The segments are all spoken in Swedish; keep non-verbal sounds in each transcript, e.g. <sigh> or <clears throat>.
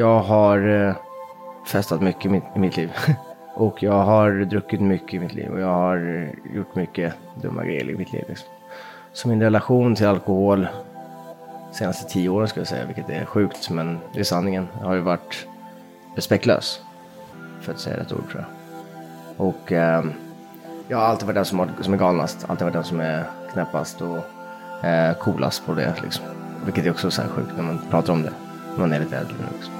Jag har eh, festat mycket i mitt, i mitt liv. <laughs> och jag har druckit mycket i mitt liv. Och jag har eh, gjort mycket dumma grejer i mitt liv. Liksom. Så min relation till alkohol senaste tio åren ska jag säga, vilket är sjukt, men det är sanningen, Jag har ju varit respektlös. För att säga rätt ord tror jag. Och eh, jag har alltid varit den som, har, som är galnast, alltid varit den som är knäppast och eh, coolast på det. Liksom. Vilket är också så här sjukt när man pratar om det, när man är lite äldre. Liksom.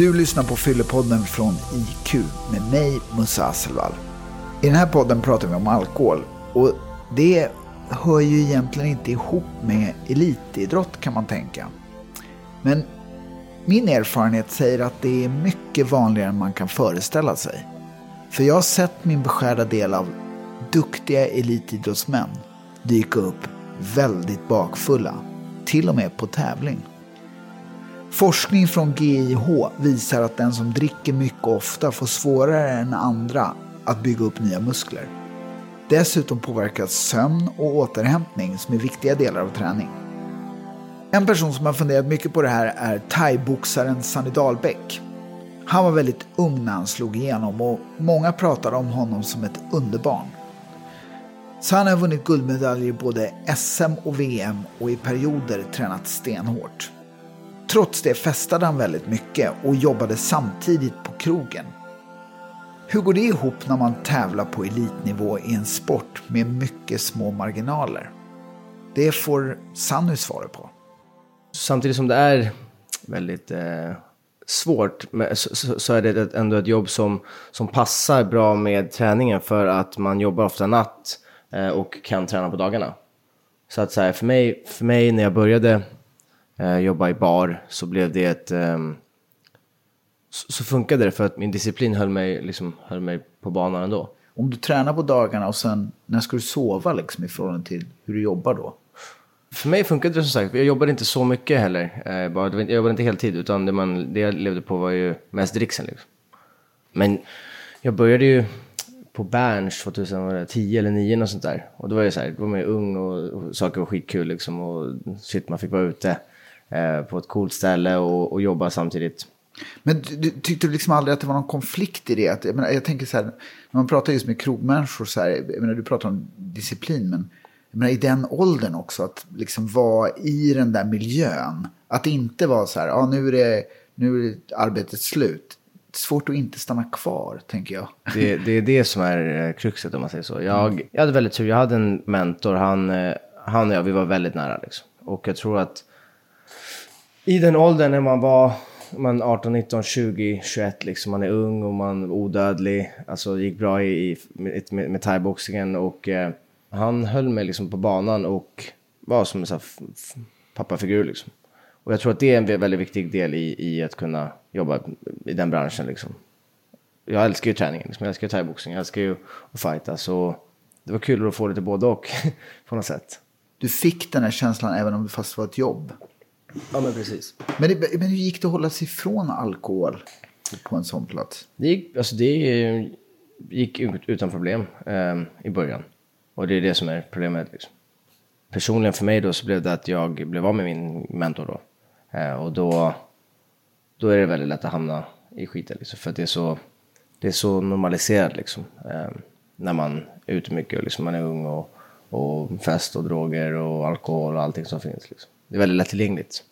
Du lyssnar på Fyllepodden från IQ med mig, Musa Asselvall. I den här podden pratar vi om alkohol och det hör ju egentligen inte ihop med elitidrott kan man tänka. Men min erfarenhet säger att det är mycket vanligare än man kan föreställa sig. För jag har sett min beskärda del av duktiga elitidrottsmän dyka upp väldigt bakfulla, till och med på tävling. Forskning från GIH visar att den som dricker mycket ofta får svårare än andra att bygga upp nya muskler. Dessutom påverkas sömn och återhämtning som är viktiga delar av träning. En person som har funderat mycket på det här är thaiboxaren Sanny Dahlbäck. Han var väldigt ung när han slog igenom och många pratade om honom som ett underbarn. Sanny har vunnit guldmedaljer i både SM och VM och i perioder tränat stenhårt. Trots det festade han väldigt mycket och jobbade samtidigt på krogen. Hur går det ihop när man tävlar på elitnivå i en sport med mycket små marginaler? Det får Sanny svara på. Samtidigt som det är väldigt eh, svårt så, så, är det ändå ett jobb som, som passar bra med träningen för att man jobbar ofta natt eh, och kan träna på dagarna. Så att så här, för, mig, för mig när jag började eh, jobba i bar så blev det ett... Eh, så, så, funkade det för att min disciplin höll mig, liksom, höll mig på banan ändå. Om du tränar på dagarna och sen när ska du sova liksom, i förhållande till hur du jobbar då? För mig funkade det som sagt. Jag jobbade inte så mycket heller. Eh, jag jobbade inte heltid utan det, man, det jag levde på var ju mest dricksen. Liksom. Men jag började ju på Berns 2010 eller 2009 och sånt där. Och då var jag så här, då var man ju ung och, och saker var skitkul liksom. Och shit, man fick vara ute på ett coolt ställe och, och jobba samtidigt. Men du, du, tyckte du liksom aldrig att det var någon konflikt i det? Att, jag, menar, jag tänker så här, när man pratar just med krogmänniskor så här, jag menar, du pratar om disciplin, men jag menar, i den åldern också, att liksom vara i den där miljön. Att inte vara så här, ja nu är, det, nu är arbetet slut. Svårt att inte stanna kvar, tänker jag. Det, det är det som är eh, kruxet om man säger så. Jag, jag hade väldigt tur, jag hade en mentor, han, eh, han och jag, vi var väldigt nära liksom. Och jag tror att i den åldern när man var man 18, 19, 20, 21 liksom. Man är ung och man är odödlig. Alltså det gick bra i, i med, med thaiboxningen och eh, han höll mig liksom på banan och var som en sån pappafigur liksom. Och jag tror att det är en väldigt viktig del i, i att kunna jobba i den branschen liksom. Jag älskar ju träningen, liksom. jag älskar ju thaiboxning, jag älskar ju att fighta. Så det var kul att få lite både och <laughs> på något sätt. Du fick den här känslan även om det fast var ett jobb? Ja men precis. Men, det, men hur gick det att hålla sig ifrån alkohol på en sån plats? Det gick, alltså det gick utan problem eh, i början. Och det är det som är problemet. Liksom. Personligen för mig då så blev det att jag blev av med min mentor då. Eh, och då, då är det väldigt lätt att hamna i skiten liksom. För att det är så, det är så normaliserat liksom. Eh, när man är ute mycket och liksom man är ung och, och fest och droger och alkohol och allting som finns liksom. Det är väldigt lättillgängligt.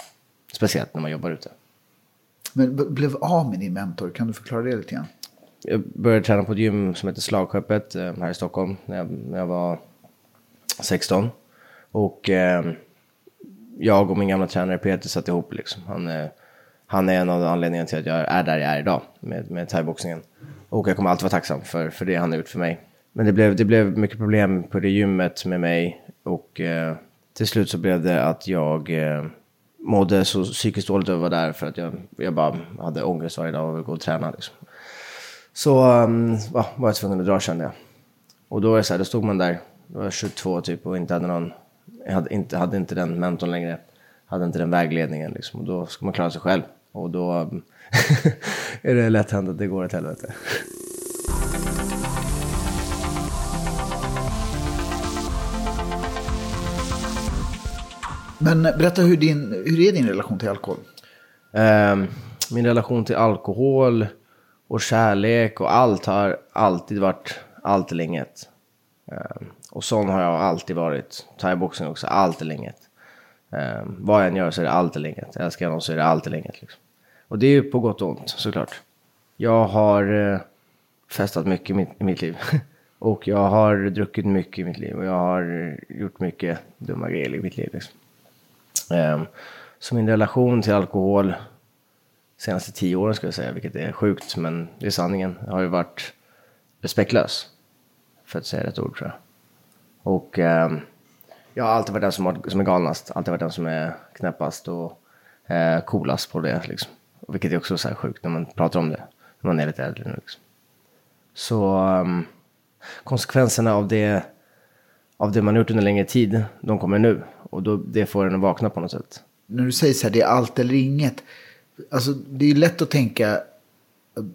Speciellt när man jobbar ute. Men blev av med din mentor, kan du förklara det lite grann? Jag började träna på ett gym som heter Slagskeppet eh, här i Stockholm när jag, när jag var 16. Och eh, jag och min gamla tränare Peter satt ihop liksom. Han, eh, han är en av anledningarna till att jag är där jag är idag med, med thaiboxningen. Och jag kommer alltid vara tacksam för, för det han har gjort för mig. Men det blev, det blev mycket problem på det gymmet med mig och eh, till slut så blev det att jag eh, mådde så psykiskt dåligt över att vara där för att jag, jag bara hade ångest varje dag och ville gå och träna. Liksom. Så ehm, um, va, var jag tvungen att dra kände jag. Och då, är så här, då stod man där, då var jag 22 typ och inte hade någon, jag hade inte, hade inte den mentorn längre. Hade inte den vägledningen liksom. Och då ska man klara sig själv. Och då um, <laughs> är det lätt hänt att det går åt helvete. Men berätta hur, din, hur är din relation till alkohol? Um, min relation till alkohol och kärlek och allt har alltid varit allt eller inget. Ehm, och sån har jag alltid varit. Thaiboxning också, allt eller inget. Ehm, vad jag än gör så är det allt eller inget. Älskar jag någon så är det allt eller inget. Liksom. Och det är ju på gott och ont såklart. Jag har uh, festat mycket i mitt, i mitt liv. <laughs> och jag har druckit mycket i mitt liv. Och jag har gjort mycket dumma grejer i mitt liv. Liksom. Ehm, så min relation till alkohol senaste tio åren skulle jag säga, vilket är sjukt, men det är sanningen, har ju varit respektlös. För att säga rätt ord tror jag. Och eh, jag har alltid varit den som, har, som är galnast, alltid varit den som är knäppast och eh, coolast på det. Liksom. Vilket är också så här sjukt när man pratar om det, när man är lite äldre nu. Liksom. Så ehm, konsekvenserna av det, av det man gjort under längre tid, de kommer nu. Och då, det får en att vakna på något sätt. När du säger så här, det är allt eller inget. Alltså, det är ju lätt att tänka,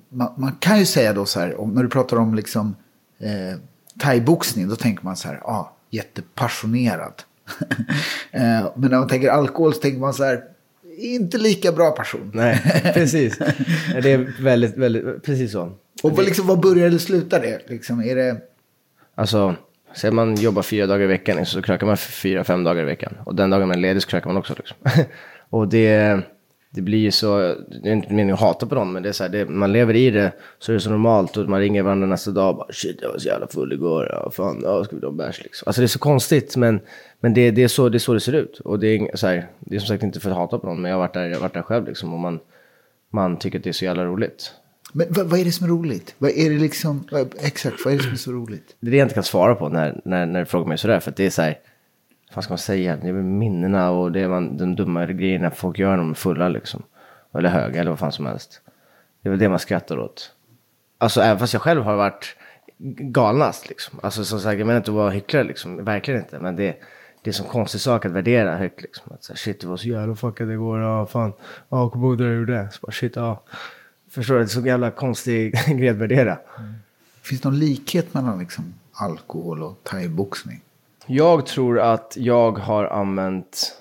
man, man kan ju säga då så här, om, när du pratar om liksom eh, thaiboxning, då tänker man så här, ah, jättepassionerad. <laughs> eh, men när man tänker alkohol så tänker man så här, inte lika bra person. Nej, <laughs> precis. Det är väldigt, väldigt, precis så. Och liksom, vad börjar eller slutar det? Liksom, är det... Alltså, säg man jobbar fyra dagar i veckan så krökar man fyra, fem dagar i veckan. Och den dagen man är ledig så krökar man också. Liksom. <laughs> och det, det blir ju så, det är inte meningen att hata på någon, men det är så här, det, man lever i det så är det så normalt och man ringer varandra nästa dag och bara shit jag var så jävla full igår, ja fan, ja ska vi ta en bärs liksom. Alltså det är så konstigt men, men det, det, är så, det är så det ser ut. Och det är, så här, det är som sagt inte för att hata på någon, men jag har varit där, jag har varit där själv liksom och man, man tycker att det är så jävla roligt. Men vad, vad är det som är roligt? Vad är det liksom, vad, exakt, vad är det som är så roligt? Det är det jag inte kan svara på när, när, när du frågar mig sådär, för att det är så här, vad ska man säga, det är väl minnena och det är man, de dumma grejerna folk gör när de är fulla liksom. Eller höga eller vad fan som helst. Det är väl det man skrattar åt. Alltså även fast jag själv har varit galnast liksom. Alltså som sagt, jag menar inte att vara hycklare liksom. Verkligen inte. Men det, det är en sån konstig sak att värdera högt liksom. Att så här, shit det var så jävla fuckat igår. Ja fan. Ja kommer ihåg när jag gjorde. Så bara shit ja. Förstår du? Det är så jävla konstig <laughs> grej att värdera. Mm. Finns det någon likhet mellan liksom alkohol och thaiboxning? Jag tror att jag har använt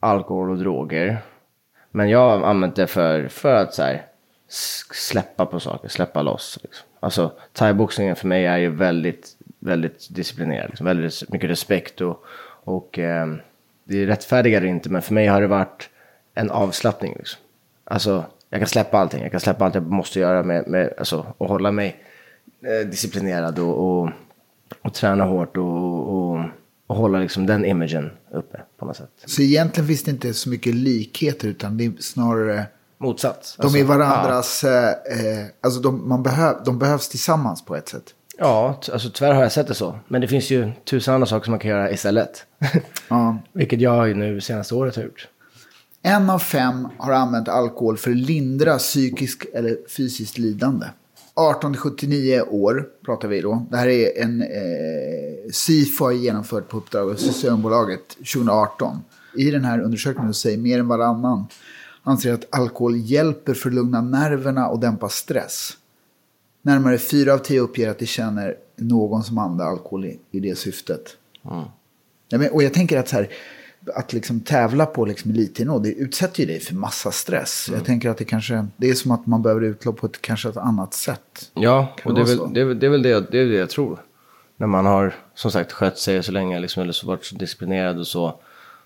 alkohol och droger men jag har använt det för, för att så här, släppa på saker, släppa loss. Liksom. Alltså thaiboxningen för mig är ju väldigt, väldigt disciplinerad. Liksom. Väldigt mycket respekt och, och eh, det är rättfärdigare inte, men för mig har det varit en avslappning. Liksom. Alltså jag kan släppa allting, jag kan släppa allt jag måste göra med, med alltså, och hålla mig eh, disciplinerad och, och, och träna hårt och, och och hålla liksom den imagen uppe på något sätt. Så egentligen finns det inte så mycket likheter utan det är snarare motsats. De är alltså, varandras, ja. eh, alltså de, man behöv, de behövs tillsammans på ett sätt. Ja, alltså tyvärr har jag sett det så. Men det finns ju tusen andra saker som man kan göra istället. ja. <laughs> Vilket jag nu senaste året har gjort. En av fem har använt alkohol för att lindra psykisk eller fysiskt lidande. 18-79 år pratar vi då. Det här är en eh, SIFO har genomfört på uppdrag av Systembolaget 2018. I den här undersökningen säger mer än varannan anser att alkohol hjälper för att lugna nerverna och dämpa stress. Närmare 4 av 10 uppger att de känner någon som använder alkohol i, i det syftet. Mm. och jag tänker att så här, att liksom tävla på liksom elitnivå, det utsätter ju dig för massa stress. Mm. Jag tänker att det kanske, det är som att man behöver utlopp på ett, kanske ett annat sätt. Ja, och det är, väl, det, är, det är väl det, det, är det jag tror. När man har, som sagt, skött sig så länge, liksom, eller så varit så disciplinerad och så,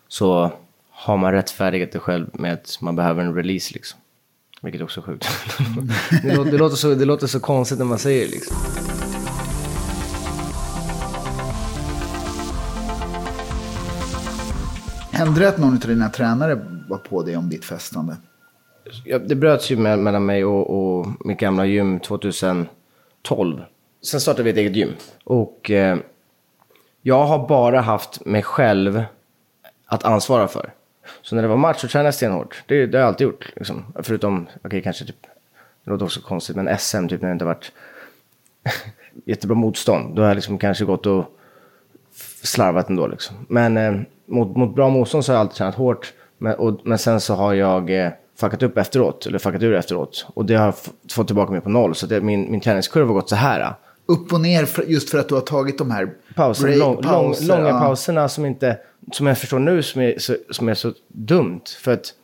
så har man rättfärdigat det själv med att man behöver en release liksom. Vilket också är sjukt. <laughs> Det, låter, det, låter så, det låter så konstigt när man säger det liksom. Hände det att någon av dina tränare var på dig om ditt festande? Ja, det bröts ju med, mellan mig och, och mitt gamla gym 2012. Sen startade vi ett eget gym. Och eh, jag har bara haft mig själv att ansvara för. Så när det var match så tränade jag stenhårt. Det, det har jag alltid gjort. Liksom. Förutom, okej okay, kanske typ, det låter också konstigt, men SM typ när det inte varit <laughs> jättebra motstånd. Då har jag liksom kanske gått och slarvat ändå liksom. Men eh, mot, mot bra motstånd så har jag alltid tränat hårt. Men, och, men sen så har jag eh, fuckat upp efteråt, eller fuckat ur efteråt. Och det har fått tillbaka mig på noll. Så det, min, min träningskurva har gått så här. Upp och ner för, just för att du har tagit de här Pauser, break, lång, pauser, lång, långa ja. pauserna som inte som jag förstår nu som är, så, som är så dumt. För att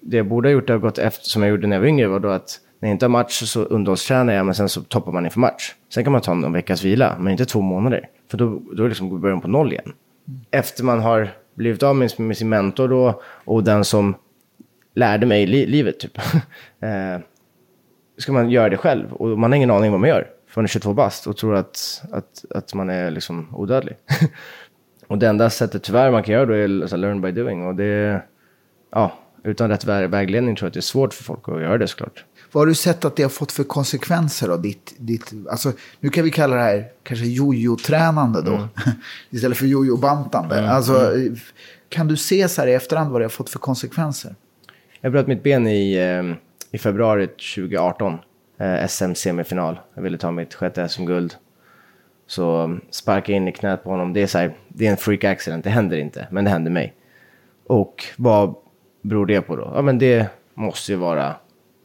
det jag borde ha gjort, det har gått efter, som jag gjorde när jag var yngre, var då att när jag inte har match så underhållstränar jag, men sen så toppar man inför match. Sen kan man ta någon veckas vila, men inte två månader. För då, då liksom liksom början på noll igen. Efter man har blivit av med, med sin mentor då, och den som lärde mig li livet, typ. <laughs> eh, ska man göra det själv, och man har ingen aning vad man gör. För man är 22 bast och tror att, att, att man är liksom odödlig. <laughs> och det enda sättet tyvärr man kan göra då är alltså, learn by doing. Och det, ja, utan rätt vägledning tror jag att det är svårt för folk att göra det såklart. Vad har du sett att det har fått för konsekvenser då? Ditt, ditt, alltså, nu kan vi kalla det här kanske jojo-tränande då. Mm. <laughs> Istället för jojo-bantande. Mm. Alltså, mm. kan du se så här i efterhand vad det har fått för konsekvenser? Jag bröt mitt ben i, eh, i februari 2018. Eh, SM-semifinal. Jag ville ta mitt sjätte SM-guld. Så sparka in i knät på honom. Det är, så här, det är en freak accident. Det händer inte, men det hände mig. Och vad beror det på då? Ja, men det måste ju vara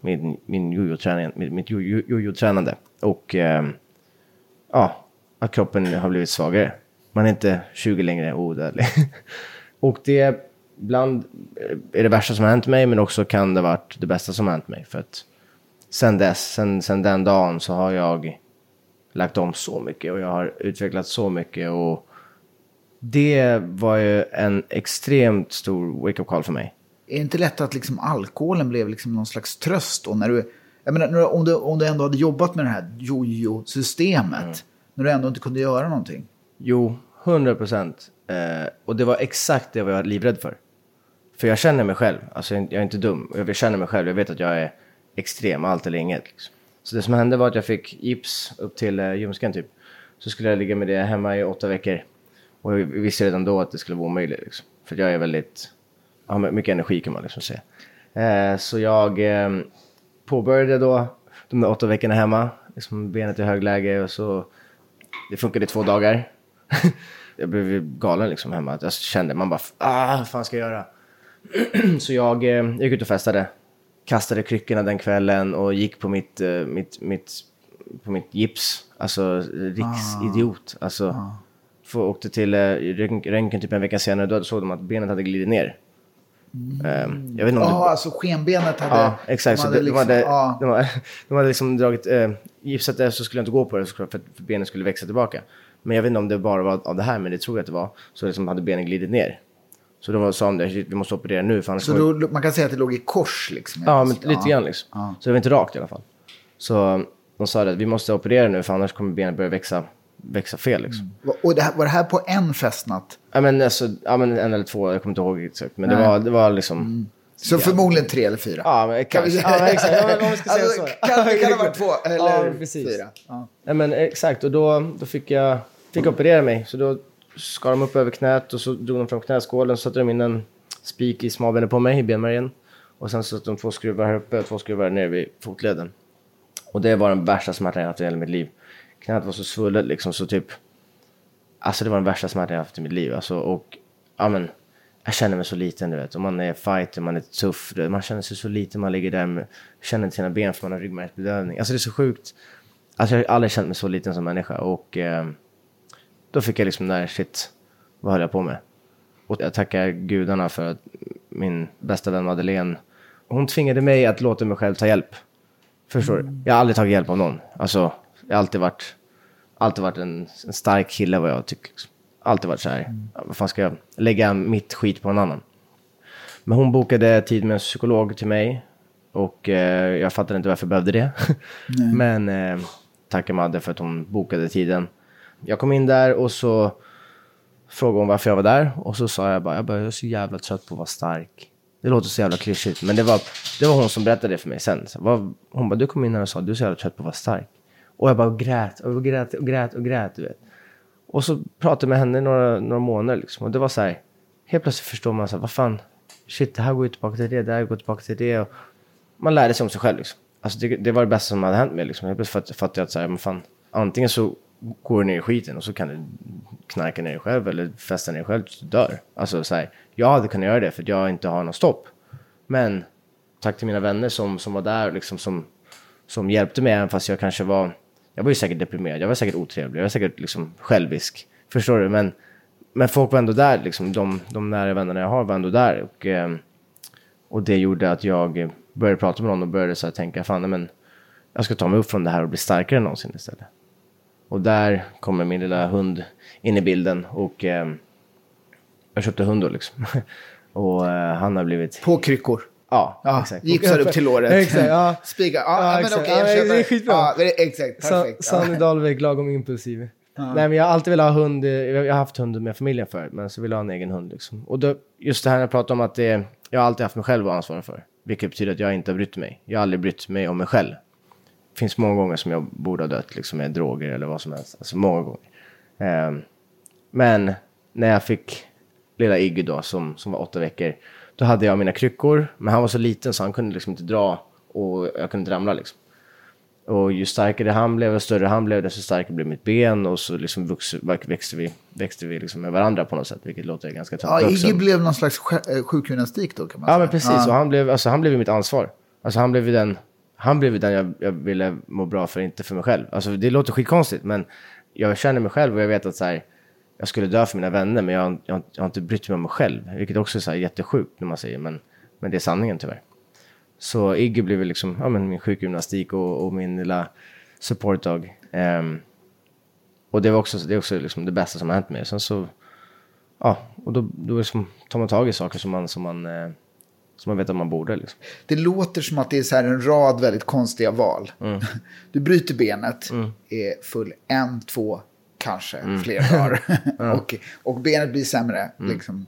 min, min jojo-träning, mitt jojo-tränande. Och eh, ja, att kroppen har blivit svagare. Man är inte 20 längre oh, odödlig. <laughs> och det ibland eh, är det värsta som har hänt mig, men också kan det ha varit det bästa som har hänt mig. För att sen dess, sen, sen den dagen så har jag lagt om så mycket och jag har utvecklat så mycket. och det var ju en extremt stor wake-up call för mig är det inte lätt att liksom alkoholen blev liksom någon slags tröst då? När du, jag menar, om, du, om du ändå hade jobbat med det här jojo-systemet, mm. när du ändå inte kunde göra någonting? Jo, hundra procent. Eh, och det var exakt det jag var livrädd för. För jag känner mig själv, alltså jag är inte dum, jag känner mig själv, jag vet att jag är extrem, allt eller inget. Liksom. Så det som hände var att jag fick gips upp till eh, ljumsken typ. Så skulle jag ligga med det hemma i åtta veckor. Och jag visste redan då att det skulle vara omöjligt. Liksom. För jag är väldigt ja, mycket energi kan man liksom säga. Eh, så jag eh, påbörjade då de där åtta veckorna hemma, liksom benet i högläge och så. Det funkade i två dagar. <laughs> jag blev galen liksom hemma. Jag kände, man bara, ah, vad fan ska jag göra? <clears throat> så jag eh, gick ut och festade. Kastade kryckorna den kvällen och gick på mitt, eh, mitt, mitt, på mitt gips. Alltså riksidiot. Ah. Alltså, ah. För, åkte till eh, röntgen typ en vecka senare då såg de att benet hade glidit ner. Mm. Jag vet inte om ja, det... alltså skenbenet hade... Ja, exakt. De hade, de, liksom, hade, ja. de, hade, <laughs> de hade liksom dragit... Eh, gipsat det så skulle jag inte gå på det för att benen skulle växa tillbaka. Men jag vet inte om det bara var av det här, men det tror jag att det var. Så liksom hade benen glidit ner. Så då sa de vi måste operera nu. För så då, man kan säga att det låg i kors liksom? Ja, men lite grann liksom. Ja. Så det var inte rakt i alla fall. Så de sa att vi måste operera nu för annars kommer benet börja växa växa fel. Liksom. Mm. Och det här, var det här på en festnatt? Ja men, alltså, ja, men en eller två, jag kommer inte ihåg exakt. Men det var, det var liksom... Mm. Så ja. förmodligen tre eller fyra? Ja, men, kan vi, ja, exakt. Ja, men, om vi ska säga alltså, så. Kan, kan det vara <laughs> två eller ja, precis. fyra? Ja. ja. men exakt, och då, då fick jag fick operera mig. Så då skar de upp över knät och så drog de fram knäskålen. Så satte de in en spik i smalbenet på mig, i benmärgen. Och sen satte de två skruvar här uppe och två skruvar nere vid fotleden. Och det var den värsta smärtan jag haft i hela mitt liv knät var så svullet liksom så typ. Alltså det var den värsta smärtan jag haft i mitt liv. Alltså, och ja men. Jag känner mig så liten du vet. Och man är fighter, man är tuff. Man känner sig så liten, man ligger där med, känner inte sina ben för man har ryggmärgsbedövning. Alltså det är så sjukt. Alltså jag har aldrig känt mig så liten som människa. Och eh, då fick jag liksom där, shit, vad höll jag på med? Och jag tackar gudarna för att min bästa vän Madeleine, hon tvingade mig att låta mig själv ta hjälp. Förstår du? Jag har aldrig tagit hjälp av någon. Alltså, jag har alltid varit, alltid varit en, en stark kille vad jag tycker. Liksom. Alltid varit så här, mm. vad fan ska jag lägga mitt skit på en annan? Men hon bokade tid med en psykolog till mig. Och eh, jag fattade inte varför jag behövde det. <laughs> Men eh, tackar Madde för att hon bokade tiden. Jag kom in där och så frågade hon varför jag var där. Och så sa jag bara, jag, bara, jag är så jävla trött på att vara stark. Det låter så jävla klyschigt, men det var, det var hon som berättade det för mig sen. Så, vad, hon bara, du kom in här och sa, du är så jävla trött på att vara stark. Och jag bara grät och grät och grät och grät. Du vet. Och så pratade jag med henne några, några månader liksom. Och det var så här. Helt plötsligt förstår man så här, vad fan. Shit, det här går ju tillbaka till det, det här går tillbaka till det. Och man lärde sig om sig själv liksom. Alltså det, det var det bästa som hade hänt mig liksom. Helt plötsligt fattade jag att så här, men fan. Antingen så går du ner i skiten och så kan du knarka ner dig själv eller festa ner dig själv tills du dör. Alltså så här, jag hade kunnat göra det för att jag inte har något stopp. Men tack till mina vänner som, som var där liksom som, som hjälpte mig även fast jag kanske var jag var ju säkert deprimerad, jag var säkert otrevlig, jag var säkert liksom självisk. Förstår du? Men men folk var ändå där, liksom, de, de nära vännerna jag har var ändå där. Och, eh, och det gjorde att jag började prata med någon och började så här tänka, fan nej, men jag ska ta mig upp från det här och bli starkare än någonsin istället. Och där kommer min lilla hund in i bilden och eh, jag köpte hund då liksom. <laughs> och eh, han har blivit... På kryckor? Ja, Ja, exakt. gipsar upp till låret. <laughs> exakt, ja. <laughs> Spikar. Ja, Ja, men okej, Ja, jag köper. det är skitbra. Ja, exakt, Sa- perfekt. Sanny Ja. Dahlbeck, lagom impulsiv. Nej, men jag har alltid velat ha hund. Jag har haft hund med familjen för, men så vill jag ha en egen hund. Liksom. Och då, just det här jag pratar om att det, jag har alltid haft mig själv att ansvara för. Vilket betyder att jag inte har brytt mig. Jag har aldrig brytt mig om mig själv. Det finns många gånger som jag borde ha dött liksom, med droger eller vad som helst. Alltså många gånger. Ehm, men när jag fick lilla Iggy då, som, som var åtta veckor, då hade jag mina kryckor. Men han var så liten så han kunde liksom inte dra och jag kunde inte ramla liksom. Och ju starkare han blev och större han blev, desto starkare blev mitt ben och så liksom vux, växte vi, växte vi liksom med varandra på något sätt, vilket låter ganska Ja, töntigt också. Iggy blev någon slags eh, sjukgymnastik då kan man Ja, säga. men precis. Och han blev, alltså, han blev mitt ansvar. Alltså han blev ju den, han blev den jag, jag ville må bra för, inte för mig själv. Alltså det låter skitkonstigt, men jag känner mig själv och jag vet att så här, jag skulle dö för mina vänner, men jag, jag, jag har inte brytt mig om mig själv. Vilket också är så här jättesjukt när man säger, men, men det är sanningen tyvärr. Så Iggy blev liksom, ja men min sjukgymnastik och, och min lilla support dog. Ehm, och det var också, det är också liksom det bästa som har hänt mig. Sen så, ja, och då, då liksom tar man tag i saker som man, som man, eh, som man vet att man borde liksom. Det låter som att det är så här en rad väldigt konstiga val. Mm. <laughs> Du bryter benet, är full en, två, kanske Mm. fler dagar. <laughs> <laughs> och, och benet blir sämre. Mm. Liksom.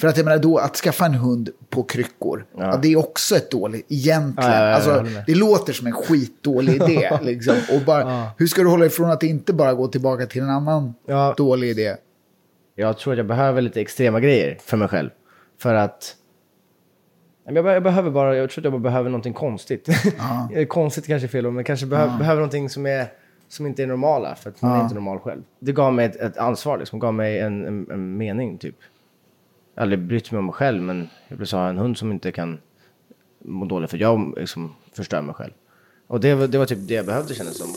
För att jag menar då, att skaffa en hund på kryckor, ja. det är också ett dåligt, egentligen. Ja, ja, ja, alltså, det låter som en skitdålig <laughs> idé. liksom. och bara, Hur ska du hålla ifrån att inte bara gå tillbaka till en annan Ja. dålig idé? Jag tror att jag behöver lite extrema grejer för mig själv. För att... Jag, be- jag behöver bara, jag tror att jag bara behöver någonting konstigt. Konstigt kanske är fel ord, men kanske behöver, behöver någonting som, är, som inte är normala. För att man är inte normal själv. Det gav mig ett, ett ansvar, liksom. gav mig en, en, en mening typ. Jag har aldrig brytt mig om mig själv, men jag vill ha en hund som inte kan må dåligt för jag liksom förstör mig själv. Och det, var- det var typ det jag behövde kännas som.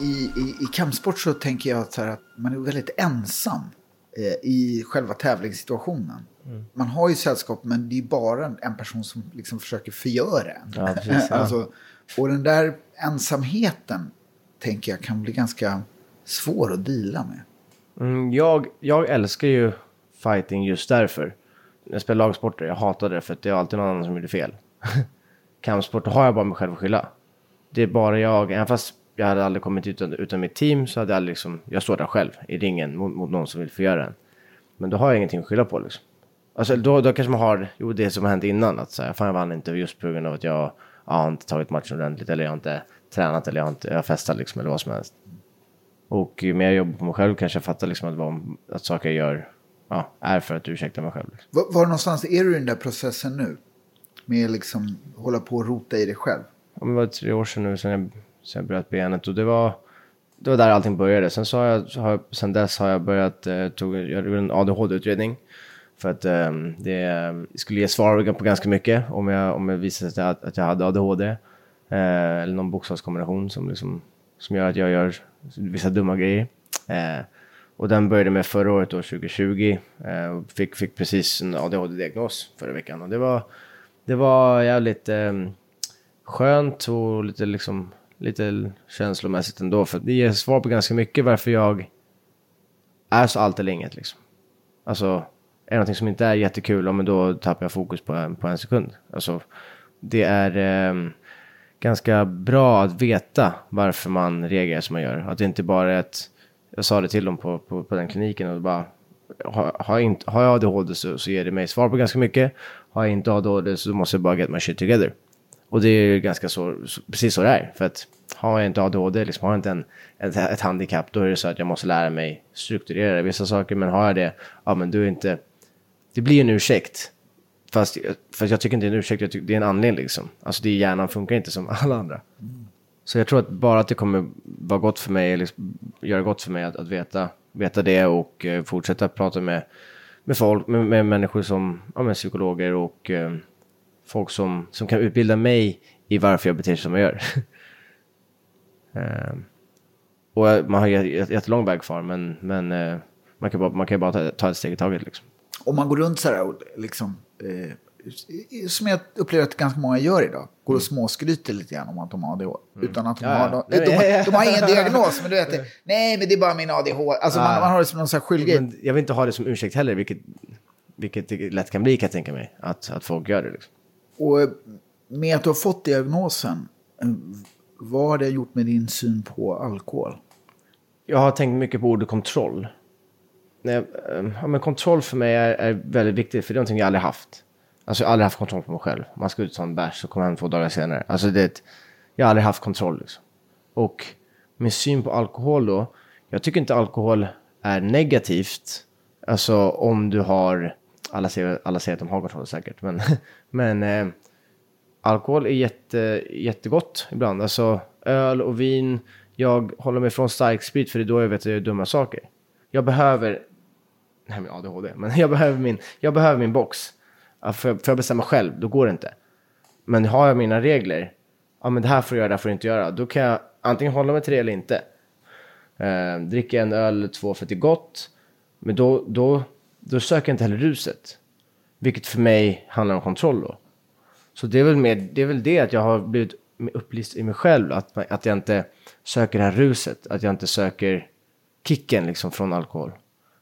i, i, i kampsport så tänker jag att, så här, att man är väldigt ensam i själva tävlingssituationen. Mm. Man har ju sällskap men det är bara en, person som liksom försöker förgöra en. Ja, precis, <laughs> ja. alltså, och den där ensamheten tänker jag kan bli ganska svår att deala med. Mm, jag, jag älskar ju fighting just därför. Jag spelar lagsporter, jag hatar det för att det är alltid någon annan som gjorde fel. <laughs> Kampsport har jag bara mig själv att skylla. Det är bara jag, även fast jag hade aldrig kommit utan, utan mitt team så hade jag aldrig liksom, jag står där själv i ringen mot, mot någon som vill förgöra en. Men då har jag ingenting att skylla på liksom. Alltså då, då kanske man har, jo det som har hänt innan, att så här, fan jag vann inte just på grund av att jag, jag har inte tagit matchen ordentligt eller jag har inte tränat eller jag har inte, jag har festat liksom eller vad som helst. Och ju mer jag jobbar på mig själv kanske jag fattar liksom att, vad, att saker jag gör ja, är för att ursäkta mig själv. Liksom. Var, var någonstans är du i den där processen nu? Med liksom hålla på och rota i dig själv? Ja, det var tre år sedan nu sedan jag, så jag bröt benet och det var, det var där allting började. Sen, så har jag, så har jag, sen dess har jag börjat, eh, tog, jag gjorde en ADHD-utredning. För att eh, det skulle ge svar på ganska mycket om jag, om jag visade att jag, att jag hade ADHD. Eh, eller någon bokstavskombination som, liksom, som gör att jag gör vissa dumma grejer. Eh, och den började med förra året, då, 2020. Eh, och fick, fick precis en ADHD-diagnos förra veckan. Och det var, det var jävligt eh, skönt och lite, liksom, lite känslomässigt ändå. För det ger svar på ganska mycket varför jag är så allt eller inget. Liksom. Alltså, är det någonting som inte är jättekul, ja, men då tappar jag fokus på en, på en sekund. Alltså, det är eh, ganska bra att veta varför man reagerar som man gör. Att det inte bara är ett... Jag sa det till dem på, på, på den kliniken och bara... Har, har, jag, inte, har jag ADHD så, så ger det mig svar på ganska mycket. Har jag inte ADHD så måste jag bara get my shit together. Och det är ju ganska så, precis så det är. För att har jag inte ADHD, liksom, har jag inte en, ett, ett handikapp, då är det så att jag måste lära mig strukturera vissa saker. Men har jag det, ja men du är inte... Det blir en ursäkt. Fast, fast jag tycker inte det är en ursäkt, jag tycker det är en anledning liksom. Alltså det, hjärnan funkar inte som alla andra. Så jag tror att bara att det kommer vara gott för mig, liksom, göra gott för mig att, att veta, veta det och eh, fortsätta prata med, med folk, med, med människor som ja, med psykologer och eh, folk som, som kan utbilda mig i varför jag beter mig som jag gör. <laughs> Eh, och man har ju jättelång väg kvar, men, men eh, man kan bara, man kan bara ta, ta ett steg i taget. Liksom. Om man går runt så här och liksom, eh, som jag upplever att ganska många gör idag, går och småskryter lite grann om att de har ADHD. Mm. Utan att de, Ja, har, de, Nej, de, har- de har ingen <laughs> diagnos, men du vet, nej men det är bara min ADHD. Alltså man, Ja. man har det som någon skyldighet. Jag vill inte ha det som ursäkt heller, vilket, vilket det lätt kan bli kan jag tänka mig. Att, att folk gör det. Liksom. Och med att du har fått diagnosen, vad har det gjort med din syn på alkohol? Jag har tänkt mycket på ordet kontroll. Nej, ehm, ja, men kontroll för mig är, är väldigt viktigt, för det är någonting jag aldrig haft. Alltså jag har aldrig haft kontroll på mig själv. Man ska ut och ta en bärs och komma hem två dagar senare. Alltså det, är ett- jag har aldrig haft kontroll. Liksom. Och min syn på alkohol då, jag tycker inte alkohol är negativt. Alltså om du har, alla säger, alla säger att de har kontroll säkert, men, <laughs> men eh, alkohol är jätte, jättegott ibland. Alltså öl och vin. Jag håller mig från starksprit för det är då jag vet att jag gör dumma saker. Jag behöver, nej men ADHD, men <laughs> jag behöver min, jag behöver min box. För, för jag bestämma själv, då går det inte. Men har jag mina regler, ja men det här får du göra, det här får du inte göra. Då kan jag antingen hålla mig till det eller inte. Eh, dricka en öl eller två för att det är gott. Men då, då, då söker jag inte heller ruset. Vilket för mig handlar om kontroll då. Så det är väl, med, det är väl det att jag har blivit upplyst i mig själv. Att, att jag inte söker det här ruset. Att jag inte söker kicken liksom från alkohol.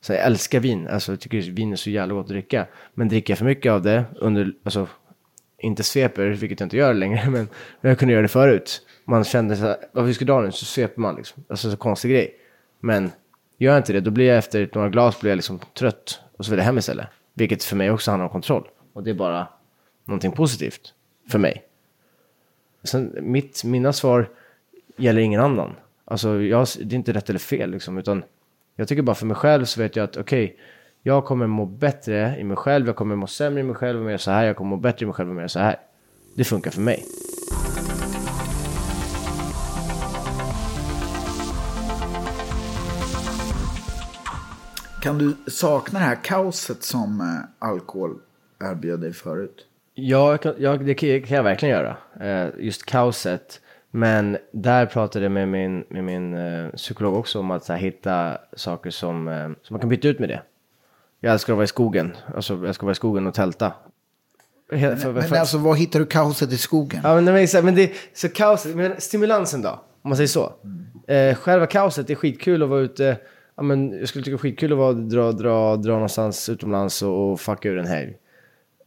Så jag älskar vin. Alltså jag tycker vin är så jävla gott att dricka. Men dricker jag för mycket av det under, alltså inte sveper, vilket jag inte gör längre, <laughs> men jag kunde göra det förut. Man kände så här, vad vi ska dra nu, så sveper man liksom. Alltså så konstig grej. Men gör jag inte det, då blir jag efter några glas blir jag liksom trött och så vill jag hem istället. Vilket för mig också handlar om kontroll. Och det är bara någonting positivt för mig. Sen, mitt, mina svar gäller ingen annan. Alltså, jag, det är inte rätt eller fel liksom, utan jag tycker bara för mig själv så vet jag att okej, jag kommer må bättre i mig själv, jag kommer må sämre i mig själv om jag gör så här, jag kommer må bättre i mig själv om jag gör så här. Det funkar för mig. Kan du sakna det här kaoset som eh, alkohol erbjöd dig förut? Ja, jag, det kan jag verkligen göra. Eh, just kaoset. Men där pratade jag med min, med min eh, psykolog också om att här, hitta saker som, som man kan byta ut med det. Jag älskar att vara i skogen. Alltså, jag ska vara i skogen och tälta. He- för- Men för- alltså, var hittar du kaoset i skogen? Ja, men, men, men det, så kaoset, men stimulansen då? Om man säger så. Eh, själva kaoset, är skitkul att vara ute. Ja, men jag skulle tycka det var skitkul att vara, dra, dra, dra någonstans utomlands och, och fucka ur en helg.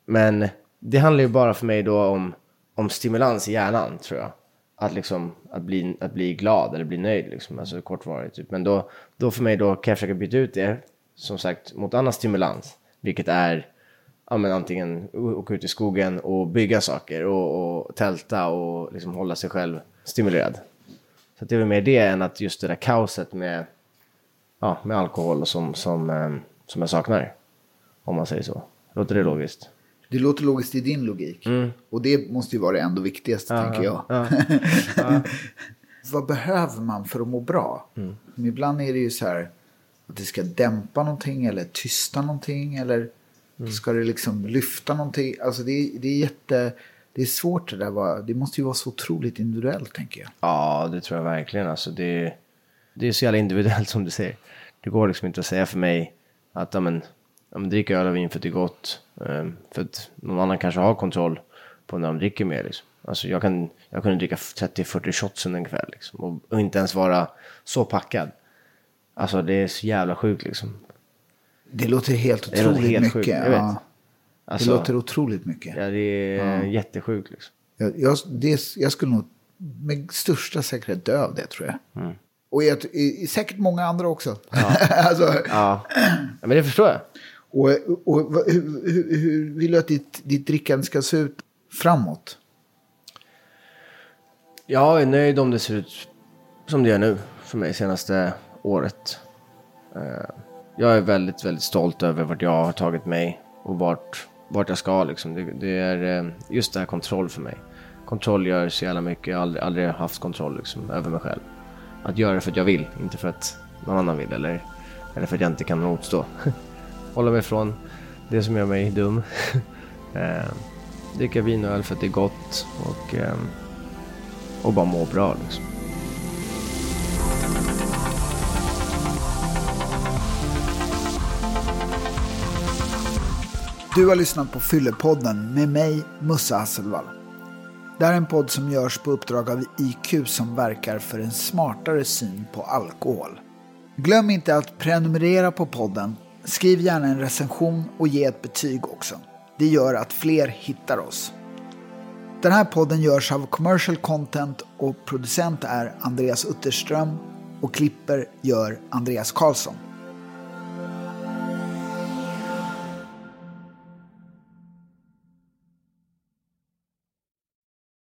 Men det handlar ju bara för mig då om, om stimulans i hjärnan, tror jag. Att, liksom, att, bli, att bli glad eller bli nöjd, liksom. alltså kortvarigt. Typ. Men då, då för mig då kan jag försöka byta ut det, som sagt, mot annan stimulans. Vilket är ja, men antingen åka ut i skogen och bygga saker och, och tälta och liksom hålla sig själv stimulerad. Så det är väl mer det än att just det där kaoset med, ja, med alkohol som, som, eh, som jag saknar. Om man säger så. Låter det logiskt? Det låter logiskt i din logik. Och det måste ju vara det ändå viktigaste, tänker jag. <laughs> Vad behöver man för att må bra? Men ibland är det ju så här att det ska dämpa någonting eller tysta någonting. Eller ska det liksom lyfta någonting? Alltså det, är- det är jätte... Det är svårt det där. Det måste ju vara så otroligt individuellt, tänker jag. Ja, det tror jag verkligen. Alltså, det, det är så jävla individuellt som du säger. Det går liksom inte att säga för mig att ja, men, ja, men drick öl och vin för att det är gott. Ehm, för att någon annan kanske har kontroll på när de dricker mer. Liksom. Alltså, jag, kan, jag kunde dricka 30-40 shots under en kväll liksom, och, och inte ens vara så packad. Alltså det är så jävla sjukt liksom. Det låter helt Det låter otroligt helt mycket. jag vet. Ja, Alltså, det låter otroligt mycket. ja, det är jättesjukt liksom. Jag, jag, det, jag skulle nog med största säkerhet dö av det, tror jag. Mm. Och jag, i, i, säkert många andra också. <laughs> alltså, Ja. ja, men det förstår jag. och, och, vad- hur, hur, hur vill du att ditt, ditt drickande ska se ut framåt? Jag är nöjd om det ser ut som det gör nu för mig senaste året. Eh, Jag är väldigt, väldigt stolt över vart jag har tagit mig och vart, vart jag ska. Liksom. Det, det är eh, just det här kontroll för mig. Kontroll gör så jävla mycket. Jag har aldrig, aldrig haft kontroll liksom, över mig själv. Att göra det för att jag vill, inte för att någon annan vill eller, eller för att jag inte kan motstå. <laughs> Hålla mig från det som gör mig dum. <laughs> eh, dricka vin och öl för att det är gott och, eh, och bara må bra liksom. Du har lyssnat på Fyllepodden med mig, Musse Hasselvall. Det här är en podd som görs på uppdrag av IQ som verkar för en smartare syn på alkohol. Glöm inte att prenumerera på podden, skriv gärna en recension och ge ett betyg också. Det gör att fler hittar oss. Den här podden görs av Commercial Content och producent är Andreas Utterström och klipper gör Andreas Karlsson.